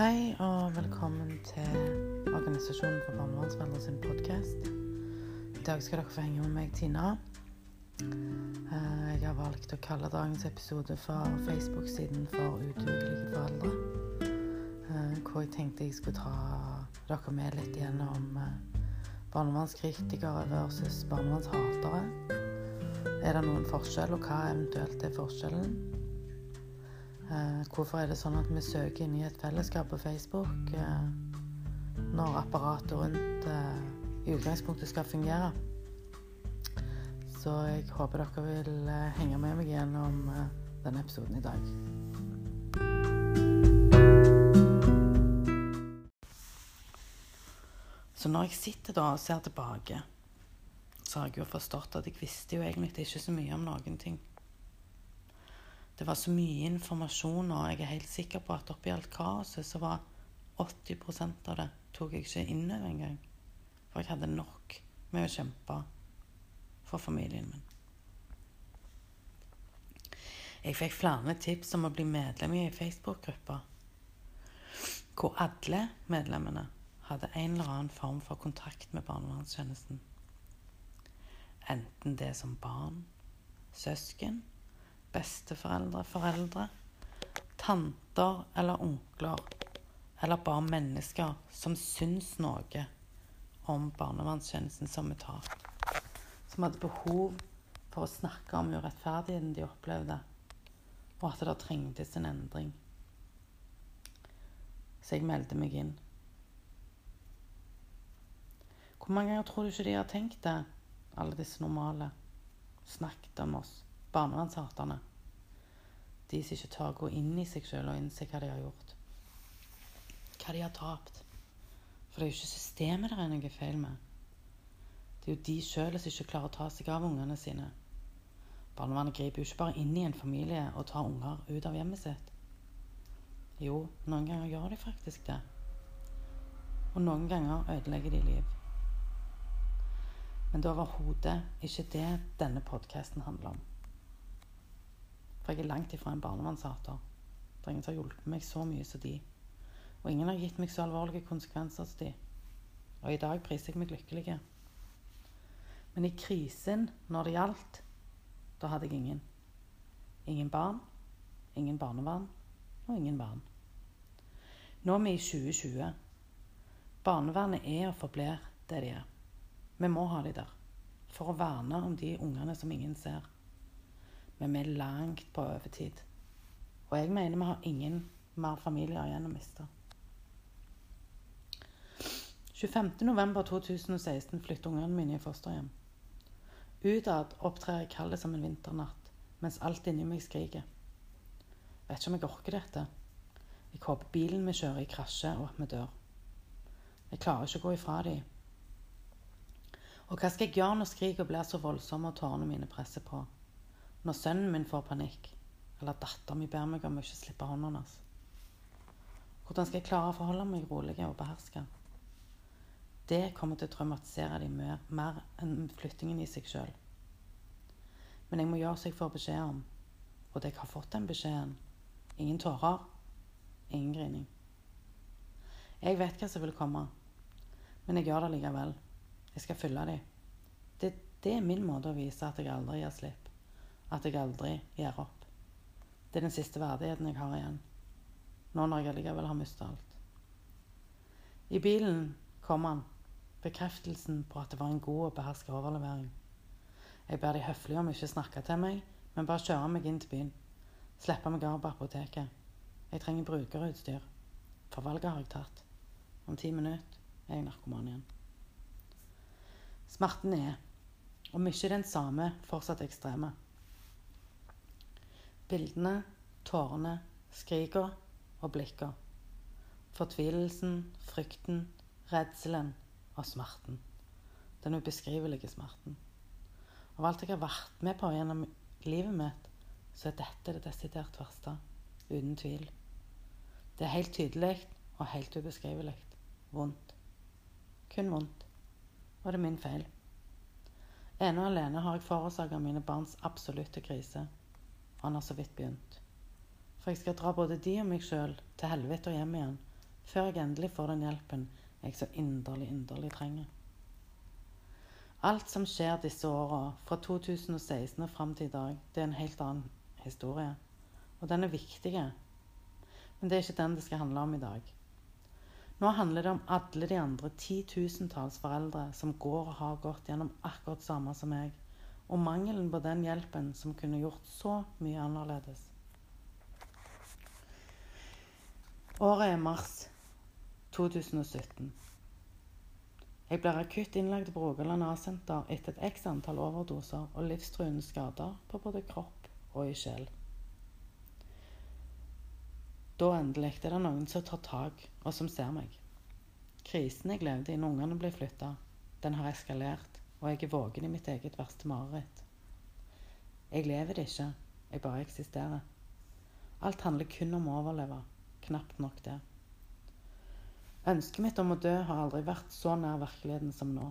Hei og velkommen til Organisasjonen for barnevernsforeldre sin podkast. I dag skal dere få henge med meg, Tina. Eh, Jeg har valgt å kalle dagens episode for Facebook-siden for udugelige foreldre. Eh, Hvor jeg tenkte jeg skulle ta dere med litt gjennom eh, barnevernskritikere versus barnevernshatere. Er det noen forskjell, og hva eventuelt er forskjellen? Eh, hvorfor er det sånn at vi søker inn i et fellesskap på Facebook eh, når apparatet rundt eh, i utgangspunktet skal fungere? Så jeg håper dere vil henge med meg gjennom denne episoden i dag. Så når jeg sitter da og ser tilbake, så har jeg jo forstått at jeg visste jo egentlig ikke så mye om noen ting. Det var så mye informasjon, og jeg er helt sikker på at oppi alt kaoset så var 80% av det tok jeg ikke inn over engang. For jeg hadde nok med å kjempe for familien min. Jeg fikk flere tips om å bli medlem i ei Facebook-gruppe hvor alle medlemmene hadde en eller annen form for kontakt med barnevernstjenesten. Enten det som barn, søsken, besteforeldre, foreldre, tanter eller onkler, eller bare mennesker som syns noe om barnevernstjenesten som etat. Som hadde behov for å snakke om urettferdigheten de opplevde, og at det trengtes en endring. Så jeg meldte meg inn. Hvor mange ganger tror du ikke de har tenkt det, alle disse normale? Snakket om oss, barnevernshaterne. De som ikke tør å gå inn i seg sjøl og innse hva de har gjort. Hva de har tapt. For det er jo ikke systemet det er noe feil med. Det er jo de sjøl som ikke klarer å ta seg av ungene sine. Barnevernet griper jo ikke bare inn i en familie og tar unger ut av hjemmet sitt. Jo, noen ganger gjør de faktisk det. Og noen ganger ødelegger de liv. Men det er overhodet ikke det denne podkasten handler om. For jeg er langt ifra en barnevernshater. Er ingen har hjulpet meg så mye som de. Og ingen har gitt meg så alvorlige konsekvenser som de. Og i dag priser jeg meg lykkelig. Men i krisen, når det gjaldt, da hadde jeg ingen. Ingen barn, ingen barnevern og ingen barn. Nå er vi i 2020. Barnevernet er og forblir det de er. Vi må ha de der. For å verne om de ungene som ingen ser. Men vi er langt på overtid. Og jeg mener vi har ingen mer familier igjen å miste. 25.11.2016 flytter ungene mine i fosterhjem. Utad opptrer jeg kald som en vinternatt, mens alt inni meg skriker. Vet ikke om jeg orker dette. Jeg håper bilen vi kjører i, krasjer, og at vi dør. Jeg klarer ikke å gå ifra dem. Og hva skal jeg gjøre når skriket blir så voldsomme og tårene mine presser på? Når sønnen min får panikk, eller datteren min ber meg om å ikke slippe hånden hans? Hvordan skal jeg klare å forholde meg rolig og beherska? Det kommer til å traumatisere dem mer, mer enn flyttingen i seg sjøl. Men jeg må gjøre som jeg får beskjed om, og jeg har fått den beskjeden. Ingen tårer, ingen grining. Jeg vet hva som vil komme, men jeg gjør det likevel. Jeg skal følge dem. Det, det er min måte å vise at jeg aldri gir slipp. At jeg aldri gir opp. Det er den siste verdigheten jeg har igjen. Nå når jeg allikevel har mistet alt. I bilen kom han. Bekreftelsen på at det var en god og beherska overlevering. Jeg ber de høflig om ikke å snakke til meg, men bare kjøre meg inn til byen. Slippe meg av på apoteket. Jeg trenger brukerutstyr. For valget har jeg tatt. Om ti minutter er jeg narkoman igjen. Smerten er, om ikke den samme, fortsatt ekstreme. Bildene, tårene, skrika og blikka. Fortvilelsen, frykten, redselen og smerten. Den ubeskrivelige smerten. Av alt jeg har vært med på gjennom livet mitt, så er dette det desidert verste. Uten tvil. Det er helt tydelig og helt ubeskrivelig. Vondt. Kun vondt. Og det er min feil. Ene og alene har jeg forårsaka mine barns absolutte krise. Og han har så vidt begynt. For jeg skal dra både de og meg sjøl til helvete og hjem igjen før jeg endelig får den hjelpen jeg så inderlig, inderlig trenger. Alt som skjer disse åra, fra 2016 og fram til i dag, det er en helt annen historie. Og den er viktig. Men det er ikke den det skal handle om i dag. Nå handler det om alle de andre titusentalls foreldre som går og har gått gjennom akkurat samme som meg, og mangelen på den hjelpen som kunne gjort så mye annerledes. Året er mars 2017. Jeg blir akutt innlagt på Rogaland A-senter etter et x antall overdoser og livstruende skader på både kropp og i sjel. Da endelig er det noen som tar tak, og som ser meg. Krisen jeg levde i når ungene ble flytta, den har eskalert, og jeg er våken i mitt eget verste mareritt. Jeg lever det ikke, jeg bare eksisterer. Alt handler kun om å overleve. Knapt nok det. Ønsket mitt om å dø har aldri vært så nær virkeligheten som nå.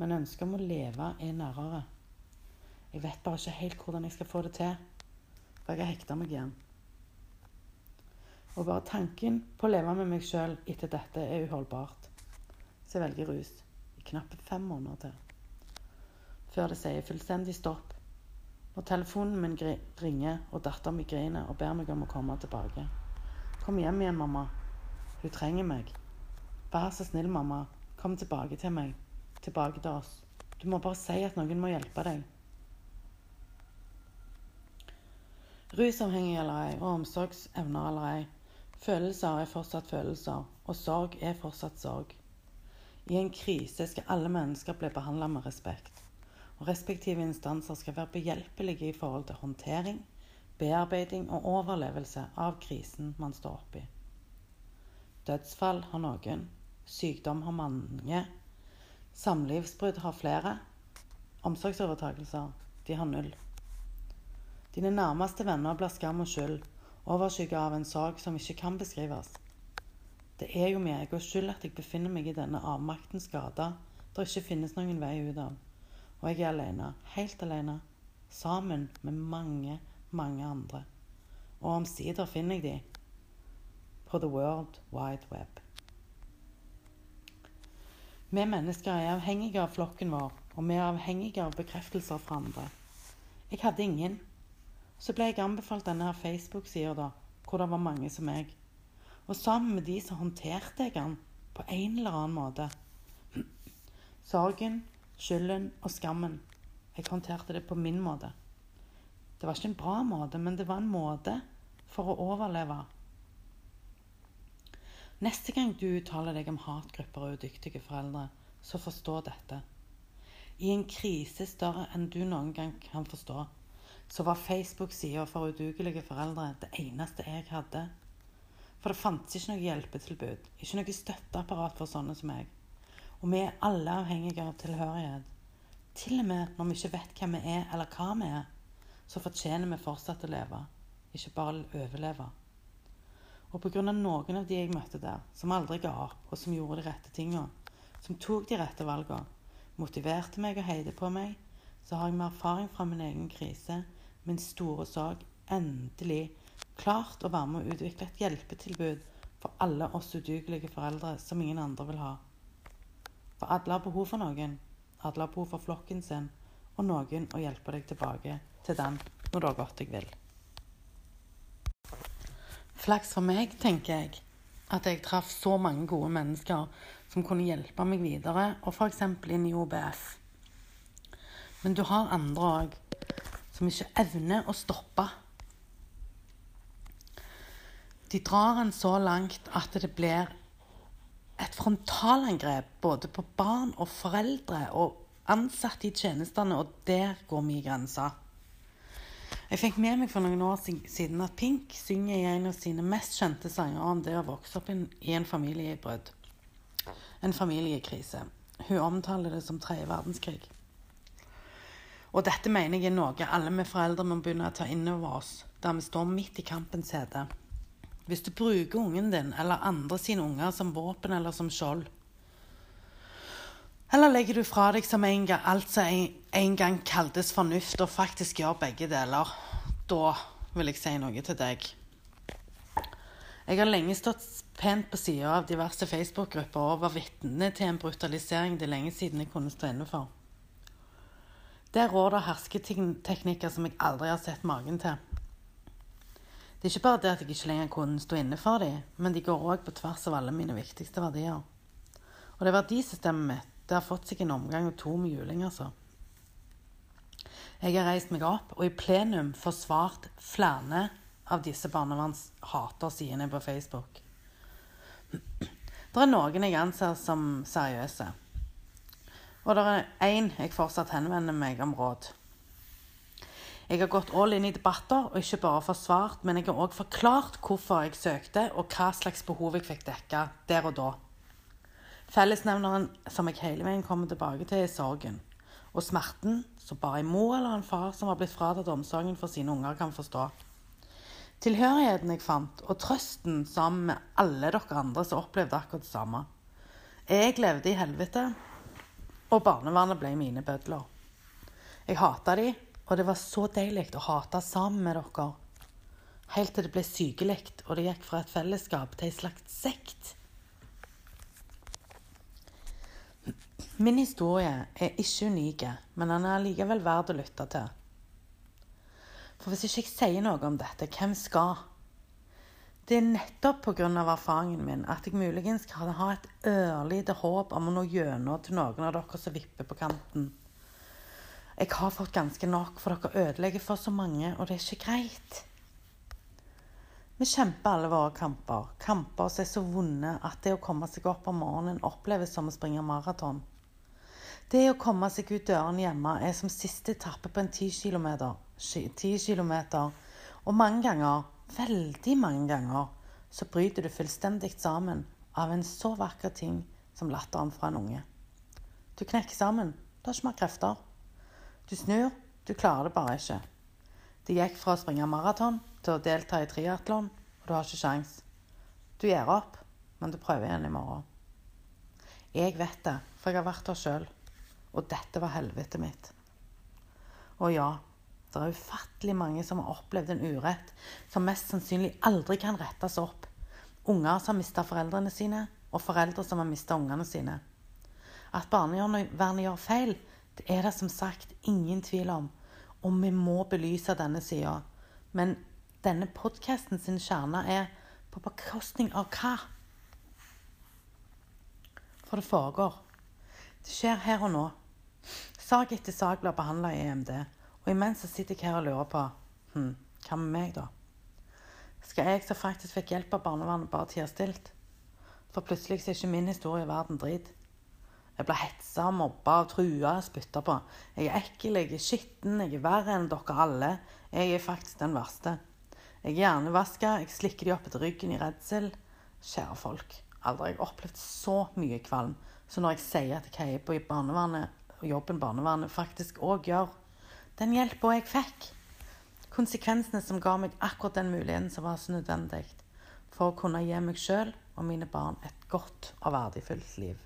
Men ønsket om å leve er nærere. Jeg vet bare ikke helt hvordan jeg skal få det til, for jeg har hekta meg igjen. Og bare tanken på å leve med meg sjøl etter dette er uholdbart. Så jeg velger rus i knappe fem måneder til. Før det sier fullstendig stopp. Når telefonen min ringer og datteren min griner og ber meg om å komme tilbake. Kom hjem igjen, mamma. Hun trenger meg. Vær så snill, mamma. Kom tilbake til meg. Tilbake til oss. Du må bare si at noen må hjelpe deg. Rusavhengig eller ei, og omsorgsevner eller ei. Følelser er fortsatt følelser, og sorg er fortsatt sorg. I en krise skal alle mennesker bli behandla med respekt. Og respektive instanser skal være behjelpelige i forhold til håndtering, bearbeiding og overlevelse av krisen man står oppi. Dødsfall har noen, Sykdom har mange. Samlivsbrudd har flere. Omsorgsovertakelser, de har null. Dine nærmeste venner blir skam og skyld, overskygget av en sorg som ikke kan beskrives. Det er jo min egen skyld at jeg befinner meg i denne avmaktens gate det ikke finnes noen vei ut av. Og jeg er alene, helt alene, sammen med mange, mange andre. Og omsider finner jeg de på the world wide web. Vi mennesker er avhengige av flokken vår, og vi er avhengige av bekreftelser fra andre. Jeg hadde ingen. Så ble jeg anbefalt denne Facebook-sida, hvor det var mange som meg. Og sammen med de så håndterte jeg den på en eller annen måte. Sorgen, skylden og skammen. Jeg håndterte det på min måte. Det var ikke en bra måte, men det var en måte for å overleve Neste gang du uttaler deg om hatgrupper og udyktige foreldre, så forstå dette. I en krise større enn du noen gang kan forstå, så var Facebook-sida for udugelige foreldre det eneste jeg hadde. For det fantes ikke noe hjelpetilbud, ikke noe støtteapparat for sånne som meg. Og vi er alle avhengige av tilhørighet. Til og med når vi ikke vet hvem vi er, eller hva vi er, så fortjener vi fortsatt å leve, ikke bare overleve. Og pga. noen av de jeg møtte der, som aldri ga opp, og som gjorde de rette tinga, som tok de rette valgene, motiverte meg og heide på meg, så har jeg med erfaring fra min egen krise, min store sorg, endelig klart å være med å utvikle et hjelpetilbud for alle oss udugelige foreldre som ingen andre vil ha. For alle har behov for noen. Alle har behov for flokken sin, og noen å hjelpe deg tilbake til den når det har gått deg vill. Flaks for meg, tenker jeg, at jeg traff så mange gode mennesker som kunne hjelpe meg videre, og f.eks. inn i OBF. Men du har andre òg som ikke evner å stoppe. De drar en så langt at det blir et frontalangrep både på barn og foreldre og ansatte i tjenestene, og der går mye grenser. Jeg fikk med meg for noen år siden at Pink synger i en av sine mest kjente sanger om det å vokse opp i en familiebrudd. En familiekrise. Hun omtaler det som tredje verdenskrig. Og dette mener jeg er noe alle vi foreldre må begynne å ta inn over oss, der vi står midt i kampens hete. Hvis du bruker ungen din eller andre sine unger som våpen eller som skjold, eller legger du fra deg som en gang, alt som en, gang kaltes fornuft, og faktisk gjør begge deler? Da vil jeg si noe til deg. Jeg har lenge stått pent på sida av diverse Facebook-grupper og var vitne til en brutalisering det lenge siden jeg kunne stå inne for. Der rår det hersketeknikker som jeg aldri har sett magen til. Det er ikke bare det at jeg ikke lenger kunne stå inne for dem, men de går òg på tvers av alle mine viktigste verdier. Og det verdisystemet mitt det har fått seg en omgang og to med juling, altså. Jeg har reist meg opp og i plenum forsvart flere av disse barnevernshatersidene på Facebook. Det er noen jeg anser som seriøse. Og det er én jeg fortsatt henvender meg om råd. Jeg har gått all inn i debatter, og ikke bare forsvart, men jeg har òg forklart hvorfor jeg søkte, og hva slags behov jeg fikk dekka der og da. Fellesnevneren som jeg hele veien kommer tilbake til, er sorgen. Og smerten som bare en mor eller en far som har blitt fratatt omsorgen for sine unger, kan forstå. Tilhørigheten jeg fant, og trøsten sammen med alle dere andre som opplevde akkurat det samme. Jeg levde i helvete, og barnevernet ble mine bødler. Jeg hata de, og det var så deilig å hate sammen med dere. Helt til det ble sykelig, og det gikk fra et fellesskap til en slags sekt. Min historie er ikke unik, men den er likevel verd å lytte til. For hvis ikke jeg sier noe om dette, hvem skal? Det er nettopp pga. erfaringen min at jeg muligens kan ha et ørlite håp om å nå gjennom til noen av dere som vipper på kanten. Jeg har fått ganske nok, for dere ødelegger for så mange, og det er ikke greit. Vi kjemper alle våre kamper, kamper som er så vonde at det å komme seg opp om morgenen oppleves som å springe maraton. Det å komme seg ut døren hjemme er som siste etappe på en ti kilometer. 10 km. Og mange ganger, veldig mange ganger, så bryter du fullstendig sammen av en så vakker ting som latteren fra en unge. Du knekker sammen. Du har ikke mer krefter. Du snur. Du klarer det bare ikke. Det gikk fra å springe maraton til å delta i triatlon, og du har ikke sjans. Du gir opp, men du prøver igjen i morgen. Jeg vet det, for jeg har vært der sjøl. Og dette var helvetet mitt. Og ja, det er ufattelig mange som har opplevd en urett som mest sannsynlig aldri kan rettes opp. Unger som har mista foreldrene sine, og foreldre som har mista ungene sine. At barnevernet gjør feil, det er det som sagt ingen tvil om. Og vi må belyse denne sida. Men denne podkasten sin kjerne er på bekostning av hva? For det foregår. Det skjer her og nå. Sak etter sak blir behandla i EMD. Og imens så sitter jeg her og lurer på hm, hva med meg, da? Skal jeg som faktisk fikk hjelp av barnevernet, bare tie stilt? For plutselig så er ikke min historie verden drit. Jeg blir hetsa, mobba, trua, spytta på. Jeg er ekkel, jeg er skitten, jeg er verre enn dere alle. Jeg er faktisk den verste. Jeg er hjernevaska, jeg slikker de opp etter ryggen i redsel. Kjære folk, aldri har jeg opplevd så mye kvalm som når jeg sier at jeg heier på barnevernet, jobben barnevernet faktisk òg gjør den hjelpa jeg fikk. Konsekvensene som ga meg akkurat den muligheten som var så nødvendig for å kunne gi meg sjøl og mine barn et godt og verdifullt liv.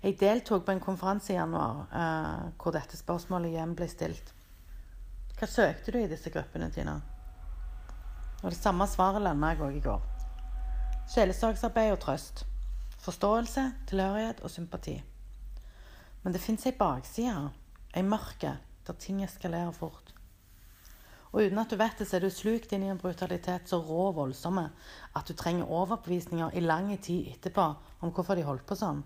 Jeg deltok på en konferanse i januar uh, hvor dette spørsmålet igjen ble stilt. Hva søkte du i disse gruppene, Tina? Og Det samme svaret landa jeg òg i går. Sjelesorgsarbeid og trøst. Forståelse, tilhørighet og sympati. Men det fins ei bakside, ei mørke, der ting eskalerer fort. Og uten at du vet det, så er du slukt inn i en brutalitet så rå og voldsomme at du trenger overbevisninger i lang tid etterpå om hvorfor de holdt på sånn.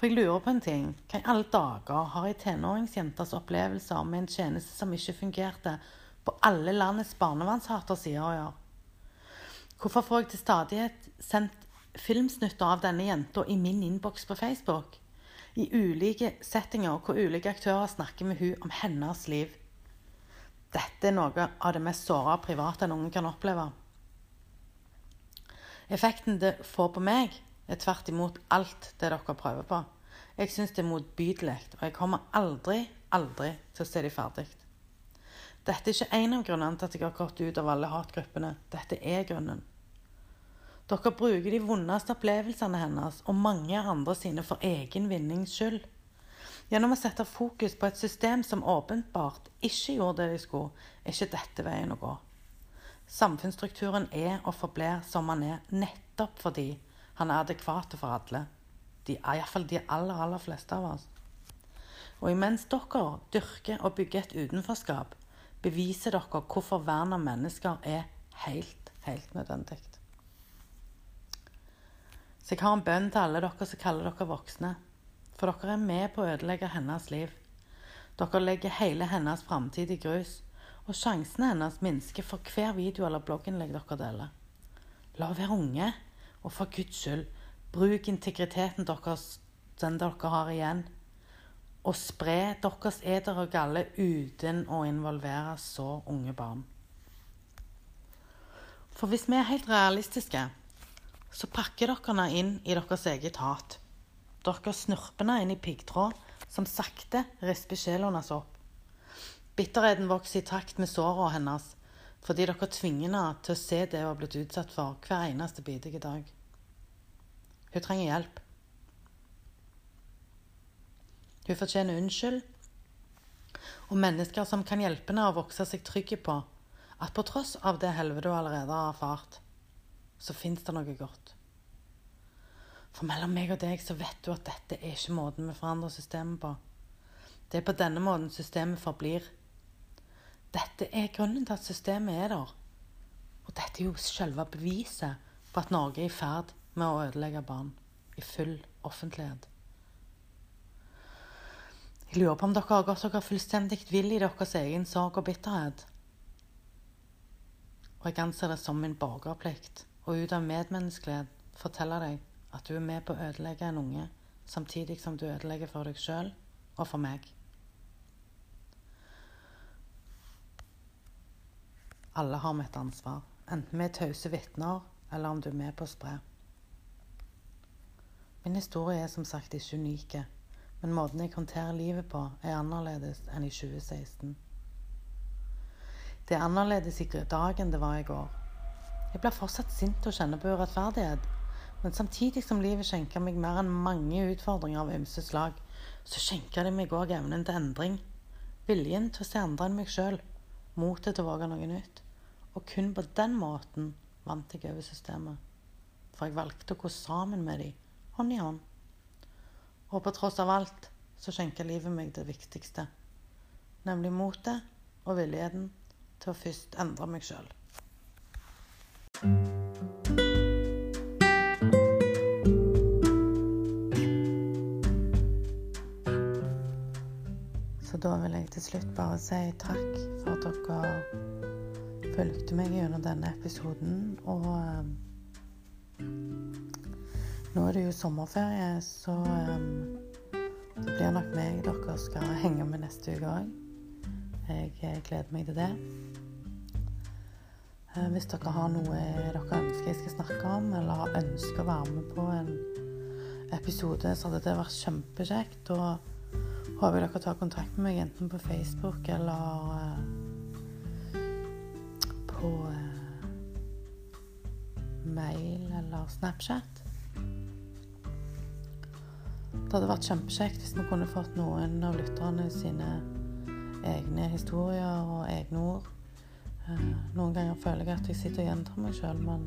For jeg lurer på en ting. Hva i alle dager har ei tenåringsjentes opplevelser med en tjeneste som ikke fungerte, på alle landets barnevernshatersider å gjøre? Hvorfor får jeg til stadighet sendt filmsnutter av denne jenta i min innboks på Facebook? i ulike settinger hvor ulike aktører snakker med hun om hennes liv. Dette er noe av det mest såra private en unge kan oppleve. Effekten det får på meg, er tvert imot alt det dere prøver på. Jeg syns det er motbydelig, og jeg kommer aldri, aldri til å se de ferdig. Dette er ikke en av grunnene til at jeg har gått ut av alle hatgruppene. Dette er grunnen. Dere bruker de vondeste opplevelsene hennes og mange andre sine for egen vinnings skyld. Gjennom å sette fokus på et system som åpenbart ikke gjorde det de skulle, er ikke dette veien å gå. Samfunnsstrukturen er og forblir som den er nettopp fordi han er adekvat for alle. De iallfall de aller, aller fleste av oss. Og imens dere dyrker og bygger et utenforskap, beviser dere hvorfor vern av mennesker er helt, helt nødvendig. Så jeg har en bønn til alle dere som kaller dere voksne. For dere er med på å ødelegge hennes liv. Dere legger hele hennes framtid i grus og sjansene hennes minsker for hver video eller blogginnlegg dere deler. La henne være unge, og for Guds skyld, bruk integriteten deres, den dere har igjen, og spre deres eder og galle uten å involvere så unge barn. For hvis vi er helt realistiske, så pakker dere inn i deres eget hat. Dere snurper inn i piggtråd som sakte risper sjela hennes opp. Bitterheten vokser i takt med sårene hennes fordi dere tvinger henne til å se det hun har blitt utsatt for hver eneste bidige dag. Hun trenger hjelp. Hun fortjener unnskyld og mennesker som kan hjelpe henne å vokse seg trygge på at på tross av det helvete hun allerede har erfart, så fins det noe godt. For mellom meg og deg så vet du at dette er ikke måten vi forandrer systemet på. Det er på denne måten systemet forblir dette er grunnen til at systemet er der. Og dette er jo selve beviset på at Norge er i ferd med å ødelegge barn i full offentlighet. Jeg lurer på om dere har gått dere fullstendig vill i deres egen sorg og bitterhet. Og jeg anser det som min borgerplikt å ut av medmenneskelighet fortelle deg at du er med på å ødelegge en unge, samtidig som du ødelegger for deg sjøl og for meg. Alle har vi et ansvar, enten vi er tause vitner, eller om du er med på å spre. Min historie er som sagt ikke unike, men måten jeg håndterer livet på, er annerledes enn i 2016. Det er annerledes i dag enn det var i går. Jeg blir fortsatt sint og kjenner på urettferdighet. Men samtidig som livet skjenker meg mer enn mange utfordringer av ymse slag, så skjenker det meg òg evnen til endring. Viljen til å se andre enn meg sjøl motet til å våge noe nytt. Og kun på den måten vant jeg over systemet. For jeg valgte å gå sammen med dem, hånd i hånd. Og på tross av alt så skjenka livet meg det viktigste, nemlig motet og villigheten til å først endre meg sjøl. Så da vil jeg til slutt bare si takk for at dere fulgte meg gjennom denne episoden. Og um, nå er det jo sommerferie, så um, det blir nok meg dere skal henge med neste uke òg. Jeg, jeg gleder meg til det. Hvis dere har noe dere ønsker jeg skal snakke om, eller ønsker å være med på en episode, så hadde det vært kjempekjekt. Og håper dere tar kontakt med meg enten på Facebook eller på uh, mail eller Snapchat. Det hadde vært kjempekjekt hvis vi kunne fått noen av lytterne sine egne historier og egne ord. Uh, noen ganger føler jeg at jeg sitter og gjentar meg sjøl, men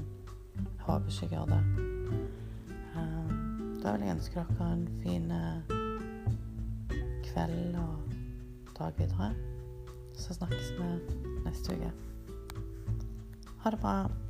jeg håper ikke jeg gjør det. Da vil jeg ønske dere en fin kveld og dag videre. Så snakkes vi neste uke. Ha det bra.